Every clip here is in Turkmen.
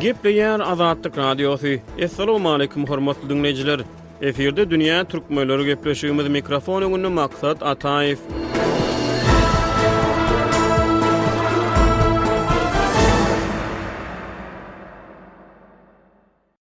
Gepleýär Azatlyk Radiosy. Assalamualaikum hormatly dinleýjiler. Efirde dünýä türkmenleri gepleşigimiz mikrofon öňünde Maksat Ataýew.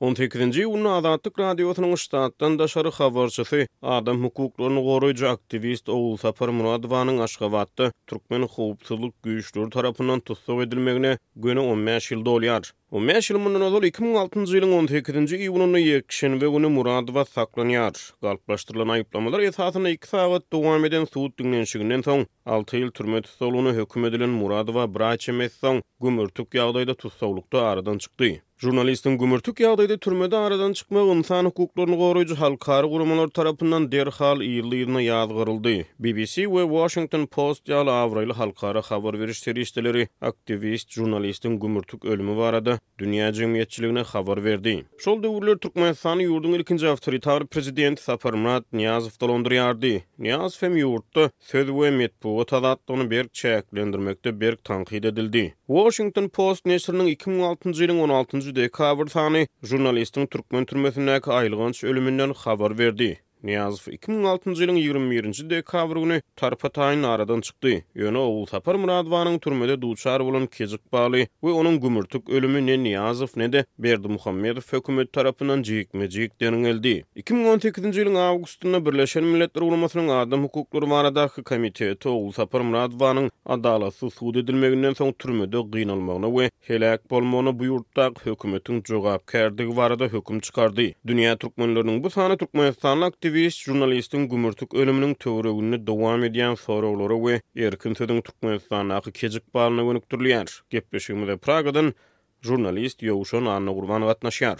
On sekizinji iýunda Azatlyk Radiosynyň ştatdan daşary habarçysy, adam hukuklaryny goraýjy aktiwist Ogulsapar Muradowanyň Aşgabatda türkmen howpsuzlyk güýçleri tarapyndan tussag edilmegine göni on bäş ýyl dolýar. On bäş ýyl mundan ozal iki müň altynjy ýylyň on sekizinji iýunynda ýekşenbe güni Muradowa saklanýar. Galplaşdyrylan aýyplamalar esasynda iki sagat dowam eden sud diňlenişiginden soň, alty ýyl türme tussaglygyna höküm edilen Muradowa bir aý çemesi soň gümürtik ýagdaýda tussaglykda aradan çykdy. Žurnalistiň gümürtik ýagdaýda türmede aradan çykmagy ynsan hukuklaryny goraýjy halkara guramalar tarapyndan derhal yzly-yzyna ýazgaryldy. BBC we Washington Post ýaly abraýly halkara habar beriş serişdeleri aktiwist žurnalistiň gümürtik ölümi barada dünýä jemgyýetçiligine habar berdi. Şol döwürler Türkmenistany ýurduň ilkinji awtoritar prezidenti Saparmyrat Nyýazow dolandyrýardy. Nyýazow hem ýurtda söz we metbugat azatlygyny berk çäklendirmekde berk tankyt edildi. Washington Post neşiriniň iki müň altynjy ýylyň on altynjy dekabr sany žurnalistiň türkmen türmesindäki aýylganç ölüminden habar berdi. Nyýazow iki müň altynjy ýylyň ýigrimi birinji dekabry güni tarpa-taýyn aradan çykdy, ýöne Ogulsapar Myradowanyň türmede duçar bolan kejik baly we onuň gümürtik ölümi ne Nyýazow, ne-de Berdimuhamedow hökümeti tarapyndan jikme-jik derňeldi. Iki müň on sekizinji ýylyň awgustynda Birleşen Milletler Guramasynyň Adam hukuklary baradaky komiteti Ogulsapar Myradowanyň adalatsyz sud edilmeginden soň türmede gynalmagyna we heläk bolmagyna bu ýurtdaky hökümetiň jogapkärdigi barada höküm çykardy. Dünýä türkmenleriniň bu sany türkmenistanly aktiwist, žurnalistiň gümürtik ölüminiň töwereginde dowam edýän soraglara we erkin sözüň Türkmenistandaky kejik balyna gönükdirilýär. Gepleşigimize Pragadan Žurnalist Ýowşan Annagurban gatnaşýar.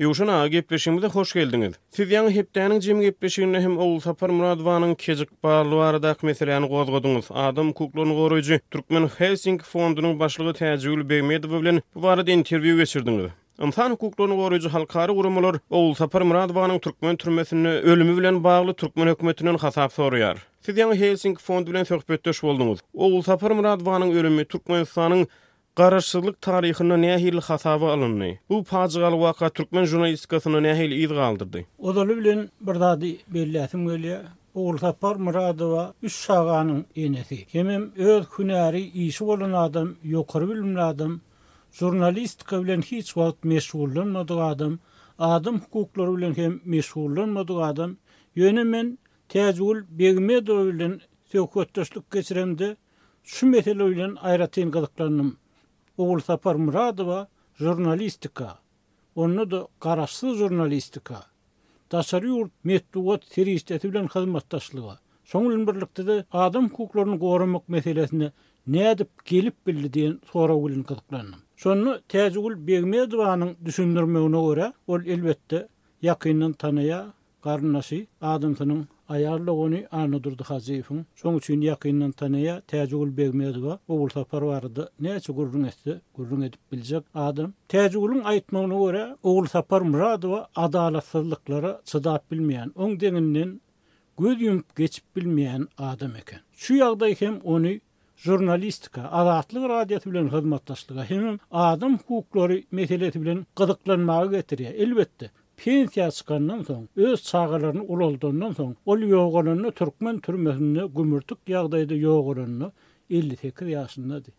Ýowşan aga gepleşigimize hoş geldiňiz. Siz ýaňy hepdäniň jemi gepleşiginde hem Ogulsapar Myradowanyň Kejik Barly baradaky meseläni gozgadyňyz. Adam hukuklaryny goraýjy Türkmen Helsinki fondunyň başlygy Täjigül Begmedowa bilen bu barada interwýu geçirdiňiz. Ynsan hukuklaryny goraýjy halkara guramalar Ogulsapar Myradowanyň türkmen türmesinde ölümi bilen bagly türkmen hökümetinden hasap soraýar. Siz ýaňy Helsinki fondy bilen söhbetdeş bolduňyz. Ogulsapar Myradowanyň ölümi Türkmenistanyň Garaşsyzlyk taryhynda nähili hasaba alyndy? Bu pajygaly waka türkmen žurnalistikasynda nähili yz galdyrdy? Ozaly bilen bir zady belläsim gelýär. Ogulsapar Myradowa üç çaganyň enesi. Hemem öz hünäri, işi bolan adam, ýokary bilimli adam, Žurnalistika bilen hiç wagt meşgullanmadyk adam, adam hukuklary bilen hem meşgullanmadyk adam, ýöne men Täjigül Begmedowa bilen söhbetdeşlik geçiremde şu mesele bilen aýratyn gyzyklandym. Ogulsapar Myradowa žurnalistika, onda-da garaşsyz žurnalistika, daşary ýurt metbugat serişdesi bilen hyzmatdaşlyga, şonuň bilen birlikde-de adam hukuklaryny goramak meselesine nädip gelip bildi diýen sorag bilen gyzyklandym. Şonda Täjigül Begmedowanyň düşündirmegine görä, ol elbetde ýakyndan tanaýar, Garyndaşy, adamsynyň aýal dogany Annadurdy Hajyýewiň, şoň üçin ýakyndan tanaýa Täjigül Begmezowa Ogulsapar barada näçe gürrüň etse, gürrüň edip biljek adam. Täjigüliň aýtmagyna görä, Ogulsapar Myradowa adalatsyzlyklara çydap bilmeýän, oň deňinden göz ýumup geçip bilmeýän adam eken. Şu ýagdaý hem ony žurnalistika, Azatlyk Radiosy bilen hyzmatdaşlyga hemem adam hukuklary meselesi bilen gyzyklanmaga getirýär. Elbetde, pensiýa çykandan soň, öz çagalaryny ulaldandan soň, ol ýogalanda türkmen türmesinde gümürtik ýagdaýda ýogalanda elli sekiz ýaşyndady.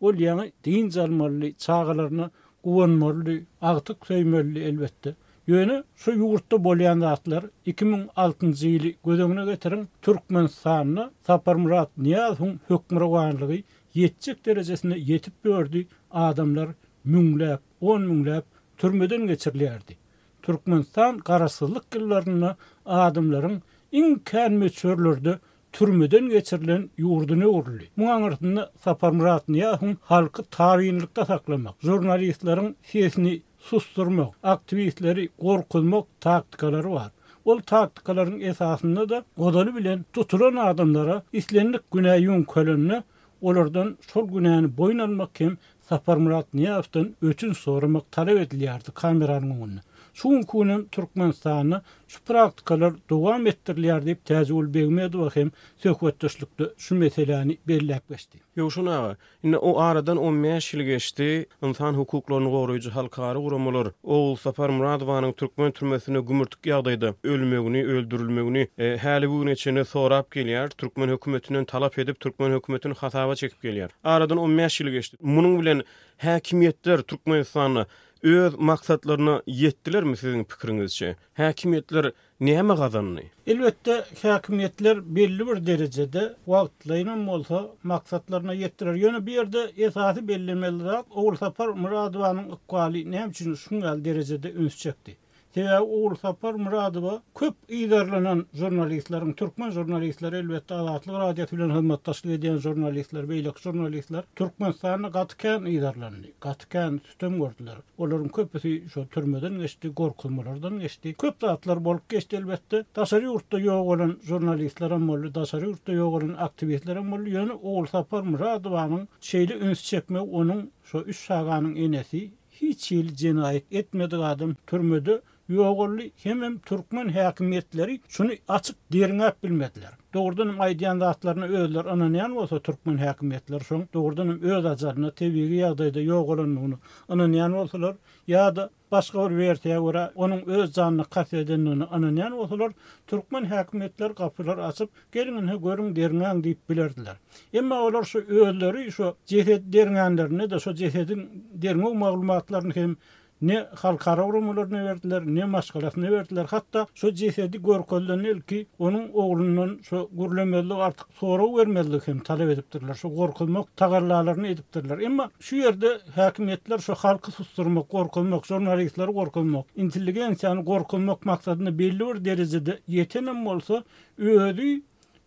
Ol ýaňy dynç almalydy, çagalaryna guwanmalydy, agtyk söýmelidi, elbetde, Ýöne şu ýurtda bolýan zatlar iki müň altynjy ýyly göz öňüne getiriň, Türkmenistanda Saparmyrat Nyýazowyň hökmürowanlygy ýetjek derejesine ýetip ýördi, adamlar müňläp, on müňläp türmeden geçirilýärdi. Türkmenistan garaşsyzlyk ýyllarynda adamlaryň iň kän möçberlerde türmeden geçirilen ýurdyna öwrüldi. Muň aňyrsynda Saparmyrat Nyýazowyň halky tabynlykda saklamak, žurnalistleriň sesini susdurmak, aktiwistleri gorkuzmak taktikalary bar. Ol taktikalaryň esasynda-da ozaly bilen tutulan adamlara islendik günä ýüňkelende olardan şol günäni boýun almak hem Saparmyrat Nyýazowdan ötünç soramak talap edilýärdi kameranyň öňünde. Şu günki günem Türkmenistanda şu praktikalar dowam etdirilýär diýip Täjigül Begmedowa hem söhbetdeşlikde şu meseläni belläp geçdi. Ýowşan aga, Indi o aradan on bäş ýyl geçdi, ynsan hukuklaryny goraýjy halkara guramalar Ogulsapar Myradowanyň türkmen türmesinde gümürtik ýagdaýda ölmegini, öldürilmegini häli bu güne çenli sorap gelýär, türkmen hökümetinden talap edip, türkmen hökümetini hasaba çekip gelýär. Aradan on bäş ýyl geçdi. Munuň bilen häkimiýetler Türkmenistanda öz maksatlaryna ýetdilermi siziň pikiriňizçe? Häkimiýetler näme gazandy? Elbetde, häkimiýetler belli bir derejede, wagtlaýynam bolsa, maksatlaryna ýetdiler. Ýöne bu ýerde esasy bellemeli zat, Ogulsapar Myradowanyň ykbaly näme üçin şuň ýaly derejede üns çekdi? Sebäbi Ogulsapar Myradowa köp yzarlanan žurnalistleriň, türkmen žurnalistleri, elbetde, Azatlyk Radiosy bilen hyzmatdaşlyk edýän žurnalistler, beýleki žurnalistler Türkmenistanda gaty kän yzarlandy, gaty kän sütem gördüler. Olaryň köpüsi şo türmeden geçdi, gorkuzmalardan geçdi. Köp zatlar bolup geçdi elbetde. Daşary ýurtda ýok bolan žurnalistlerem boldy, daşary ýurtda ýok bolan aktiwistlerem boldy, ýöne Ogulsapar Myradowanyň şeýle üns çekmegi onuň, şo üç çaganyň enesi, hiç hili jenaýat etmedik adam türmede Ýogaldy, hemem türkmen häkimiýetleri şuny açyk derňäp bilmediler. Dogrudanam aýdýan zatlaryna özleri ynanýan bolsa türkmen häkimiýetleri şoň dogrudanam öz ajalyna tebigy ýagdaýda ýogalandygyna ynanýan bolsalar ýa-da başga bir wersiýa görä onuň öz janyna kast edendigine ynanýan bolsalar türkmen häkimiýetleri gapylary açyp geliň ynha görüň derňäň diýip bilerdiler. Emma olar şu özleri şu jesedi derňänlerinde-de şu jesediň derňew maglumatlaryny hem Ne halkara guramalaryna berdiler, ne maşgalasyna berdiler, hatda şo jesedi görkezlenden ilki onuň oglundan şo gürlemezlik artyk sorag bermezligi hem talap edipdirler, şo gorkuzmak tagallalaryny edipdirler. Emma şu ýerde häkimiýetler şo halky susdurmak, gorkuzmak, žurnalistleri gorkuzmak, intelligensiýany gorkuzmak maksadyna belli bir derejede ýetenem bolsa, özi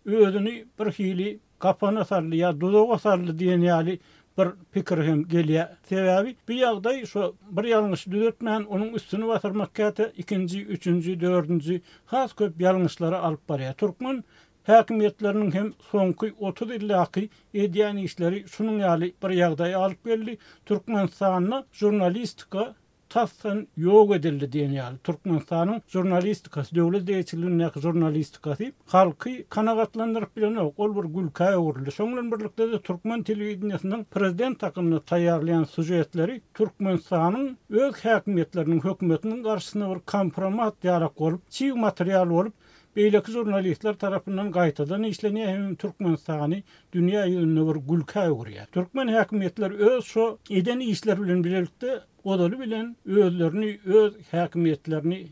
özüni birhili gapana saldy ýa duzaga saldy diýen ýaly bir pikir hem gelýär. Sebäbi bu ýagdaý şo bir ýalňyşy düzetmän, onuň üstüni basyrmak käte ikinji, üçünji, dördünji has köp ýalňyşlara alyp barýar. Türkmen häkimiýetleriniň hem soňky otuz ýyldaky edýän işleri şunuň ýaly bir ýagdaýa alyp geldi. Türkmenistanda žurnalistika tasdan ýok edildi diýen ýaly, Türkmenistanyň žurnalistikasy, döwlet eýeçiligindäki žurnalistikasy halky kanagatlandyryp bilenok, ol bir gülkä öwrüldi. Şoň bilen birlikde-de türkmen telewideniýesiniň prezident hakynda taýýarlaýan sýužetleri Türkmenistanyň öz häkimiýetleriniň, hökümetiniň garşysyna bir kompromat ýarak bolup, çig material bolup, beýleki žurnalistler tarapyndan gaýtadan işlenýär hem Türkmenistany dünýä ýüzünde bir gülkä öwürýär. Türkmen häkimiýetler öz şo eden işleri bilen bilelikde ozaly bilen özlerini öz häkimiýetlerini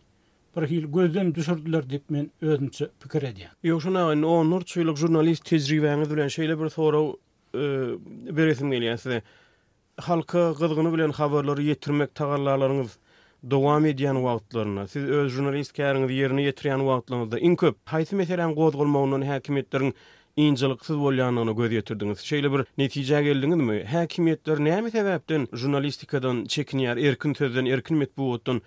bir hili gözden düşürdiler diýip men özümçe pikir edýän. Ýowşan aga indi onlarça ýyllyk žurnalist tejribäňiz bilen şeýle bir sorag beresim gelýär size. Halka gyzgyny bilen habarlary ýetirmek tagallalaryňyz dowam edýän wagtlarynda, siz öz žurnalistiki äriňizi ýerine ýetirýän wagtlaryňyzda iň köp haýsy meseläň gozgalmagyndan häkimiýetleriň ynjalyksyz bolýandygyna göz ýetirdiňiz? Şeýle bir netijä geldiňizmi? Häkimiýetler näme sebäpden žurnalistikadan çekinýär, erkin sözden, erkin metbugatdan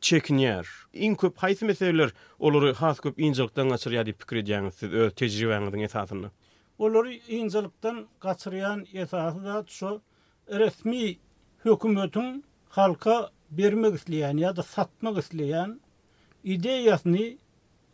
çekinýär? Iň köp haýsy meseleler olary has köp ynjalykdan gaçyrýar diýip pikir edýäňiz siz öz tejribäňiziň esasynda? Olary ynjalykdan gaçyrýan esasy zat şo resmi hökümetiň halka bermek isleýän ýa-da satmak isleýän ideýasyny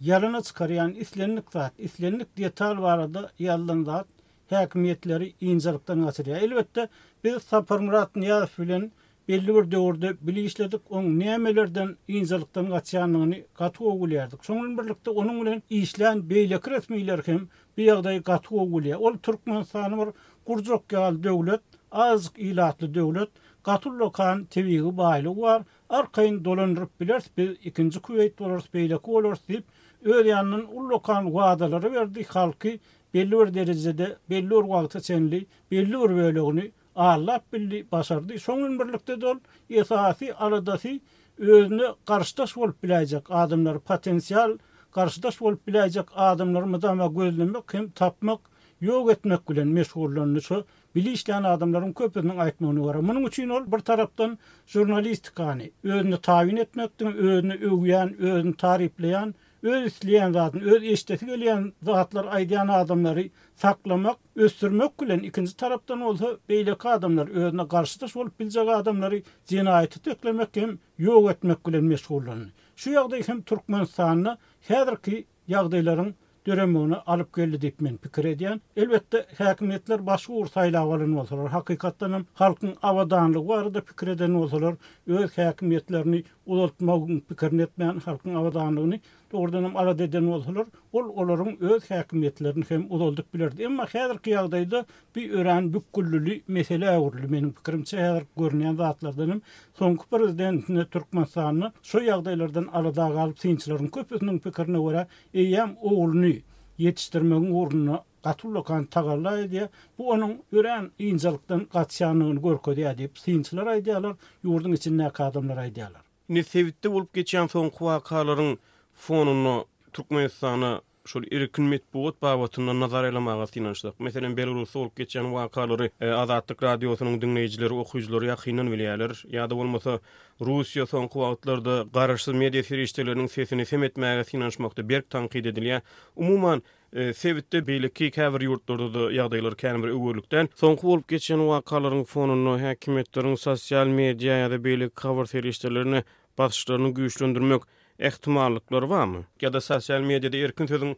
ýalana çykarýan islendik zat, islendik detal barada ýazylan zat häkimiýetleri ynjalykdan gaçyrýar. Elbetde, biz Saparmyrat Nyýazow bilen Belli bir döwürde bile işledik, oň nämelerden, ynjalykdan gaçýanyny gaty gowy bilýärdik. Şoň bilen birlikde onuň bilen işlän beýleki resmiler hem bu ýagdaýy gaty gowy bilýär. Ol Türkmenistany bir gurjak ýaly döwlet, azjyk ilatly döwlet, gaty ullakan tebigy baýlygy bar, arkaýyn dolandyryp bileris, biz ikinji Kuweýt bolarys, beýleki bolarys diýip, öz ýanyndan ullakan wadalary berdi, halky belli bir derejede, belli bir wagta çenli, belli bir bölegini Allap bildi, başardy. Şoň bilen birlikde-de ol esasy aladasy özüne garşydaş bolup biläýjek adamlary, potensial garşydaş bolup biläýjek adamlary mydama gözlemek hem tapmak, ýok etmek bilen meşgullandy. Şo bile işleýän adamlaryň köpüsiniň aýtmagyna görä, munuň üçin ol bir tarapdan žurnalistikany özüne tabyn etmek, diňe özüni öwýän, özüni taryplaýan, öz isleýän zadyny, öz eşidesi gelýän zatlary aýdýan adamlary saklamak, ösdürmek bilen, ikinji tarapdan bolsa beýleki adamlary, özüne garşydaş bolup biljek adamlary jenaýata teklemek hem ýok etmek bilen meşgullandy. Şu ýagdaý hem Türkmenistanda häzirki ýagdaýlaryň döremegine alyp geldi diýip men pikir edýän. Elbetde, häkimiýetler başga ugur saýlap alan bolsalar, hakykatdan hem halkyň abadanlygy barada pikir eden bolsalar, öz häkimiýetlerini uzaltmagyň pikirini etmän, halkyň abadanlygyny dogrudan hem alada eden bolsalar, ol olaryň öz häkimiýetlerini hem uzaldyp bilerdi. Emma häzirki ýagdaýda bu örän bükgülili meselä öwrüldi. Meniň pikirimçe, häzirki görünýän zatlardan hem soňky prezidentine Türkmenistanda şo ýagdaýlardan alada galyp, synçylaryň köpüsiniň pikirine görä, eýýäm ogluny ýetişdirmegiň ugrunda gaty ullakan tagalla edýär, bu onuň örän ynjalykdan gaçýandygyny görkezýär diýip, synçylar aýdýarlar, ýurduň içindäki adamlar aýdýarlar. Indi sebitde bolup geçýän soňky wakalaryň fonunda Türkmenistana şol erkin metbugat babatynda nazar aýlamaga synanyşsak. Meselem, Belarusda bolup geçýän wakalary Azatlyk Radiosynyň diňleýjileri, okyjylary ýakyndan bilýärler. Ýa-da bolmasa, Russiýa soňky wagtlarda garaşsyz media serişdeleriniň sesini sem etmäge synanyşmakda berk tankyt edilýär. Umuman, Sebitde beýleki käbir ýurtlarda-da ýagdaýlar känbir öwerlik däl. Soňky bolup geçen wakalaryň fonunda häkimiýetleriň sosial media ýa-da beýleki habar serişdelerine basyşlaryny güýçlendirmek ähtimallyklary barmy? Ýa-da sosial mediada erkin sözüň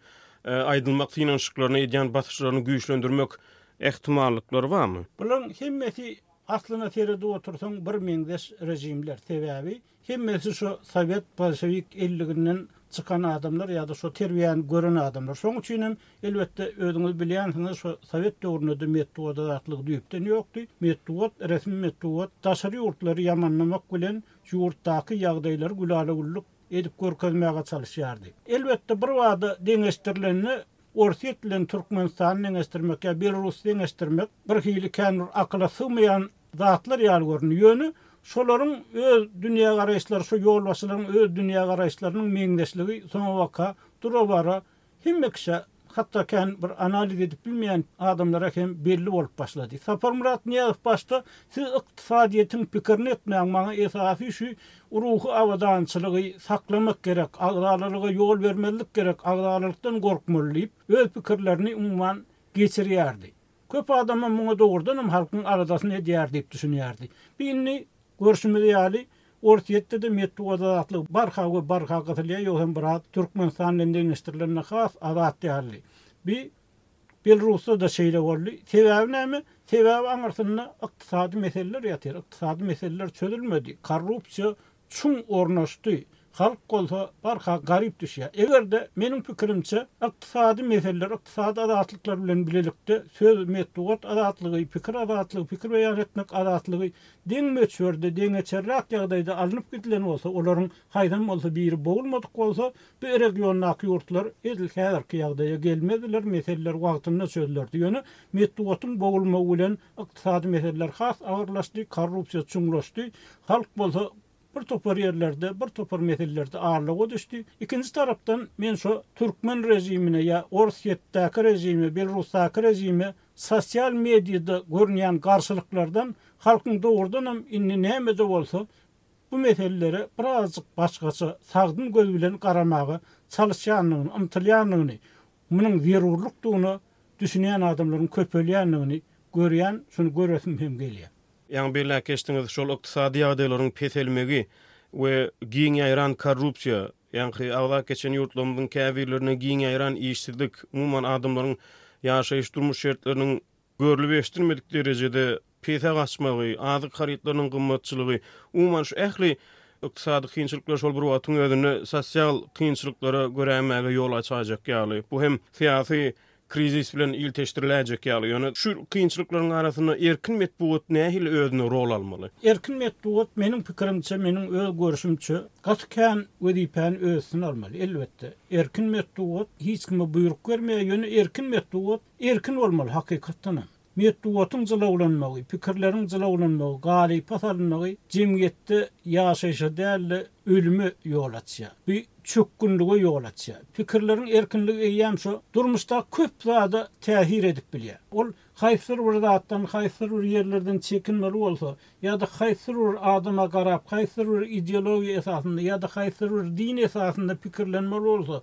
aýdylmak synanyşyklaryna edýän basyşlaryny güýçlendirmek ähtimallyklary barmy? Bularyň hemmesi, aslynda seredip otursaň, birmeňzeş režimler. Sebäbi Hemmesi şo sowet bolşewik elliginden çykan adamlar ýa-da şo terbiýäni gören adamlar. Şoň üçinem elbetde özüňiz bilýänsiňiz şo sowet döwründede metbugat azatlygy düýpden ýokdy. Metbugat resmi metbugat daşary ýurtlary ýamanlamak bilen ýurtdaky ýagdaýlary gülala-güllük edip görkezmäge çalyşýardy. Elbetde birbada deňeşdirilende Orsýet bilen Türkmenistany deňeşdirmek ýa Belarusy deňeşdirmek bir hili kän bir akyla sygmaýan zatlar ýaly göründi. Ýöne şolaryň öz dünýägaraýyşlary, şu ýolbaşçylaryň öz dünýägaraýyşlarynyň meňzeşligi soňabaka dura-bara hemme kişä, hatda kän bir analiz edip bilmeýän adamlara hem belli bolup başlady. Saparmyrat Nyýazow başda siz ykdysadyýetiň pikirini etmäň, maňa esasy şu Ruhy abadançylygy saklamak gerek, agzalalyga ýol bermezlik gerek, agzalylykdan gorkmaly diýip, öz pikirlerini, umuman, geçirýärdi. Köp adamam muňa dogrudanam halkyň aladasyny edýär diýip düşünýärdi. Bu indi, görşümiz ýaly, Orsýetde-de metbugat azatlygy barha we barha gysylýar, ýogsam biraz Türkmenistan bilen deňeşdirilende has azat ýaly. Bu. Belrusda-da şeýle boldy. Sebäbi näme? Sebäbi aňyrsynda ykdysady meseleler ýatyr. Ykdysady meseleler çözülmedi. Korrupsiýa çuň ornaşdy. Halk bolsa barha garyp düşýär. Eger-de, meniň pikirimçe, ykdysady meseleler, ykdysady azatlyklar bilen bilelikde söz, metbugat azatlygy, pikir azatlygy, pikir beýan etmek azatlygy deň möçberde, deňeçerräk ýagdaýda alnyp gidilen bolsa, olaryň haýsam bolsa biri bogulmadyk bolsa, Bu regiondaky ýurtlar edil häzirki ýagdaýa gelmezdiler, meseleler wagtynda çözülerdi. Ýöne metbugatyň bogulmagy bilen ykdysady meseleler has agyrlaşdy, korrupsiýa çuňlaşdy, halk bolsa bir topar ýerlerde, bir topar meselelerde allawa düşdi. Ikinji tarapdan men şo türkmen režimine ýa Orsýetdäki režime, Belrusdaky režime sosial mediýada görünýän garşylyklardan halkyň dogrudanam indi näme-de bolsa bu meselelere birazajyk başgaça, sagdyn göz bilen garamaga çalyşýandygyny, ymtylýandygyny, munuň zerurlykdygyna düşünýän adamlaryň köpelýändigini görýän, şuny göresim hem gelýär. Ýaňy belläp geçdiňiz, şol ykdysady ýagdaýlaryň peselmegi we giň ýaýran korrupsiýa, ýaňky agzap geçen ýurtlarymyzyň käbirlerinde giň ýaýran işsizlik, umuman adamlaryň ýaşaýyş-durmuş şertleriniň Görlüp eşidilmedik derejede pese gaçmagy, azyk harytlarynyň gymmatçylygy, umuman şu ähli ykdysady kynçylyklar şol bir wagtyň özünde sosial kynçylyklara görämäge ýol açajak ýaly. Bu hem syýasy krizis bilen ilteşdiriläýjek ýaly. Ýöne şu kynçylyklaryň arasynda erkin metbugat nähili özüne rol almaly? Erkin metbugat meniň pikirimçe, meniň öz görşümçe gaty kän wezipäni öz üstüne almaly. Elbetde, erkin metbugat hiç kime buýruk bermeýär, ýöne erkin metbugat Erkin bolmaly hakykatdanam. Metbugatyň jylawlanmagy, pikirleriň jylawlanmagy, galypa salynmagy jemgyýetde ýaşaýşa däl-de, ölüme ýol açýar. Bu çökgünlige ýol açýar. Pikirleriň erkinligi eýýäm şo durmuşdaky köp zada täsir edip bilýär. Ol haýsydyr bir zatdan, haýsydyr bir ýerlerden çekinmeli bolsa ýa-da haýsydyr bir adama garap, haýsydyr bir ideologiýa esasynda ýa-da haýsydyr bir din esasynda pikirlenmeli bolsa,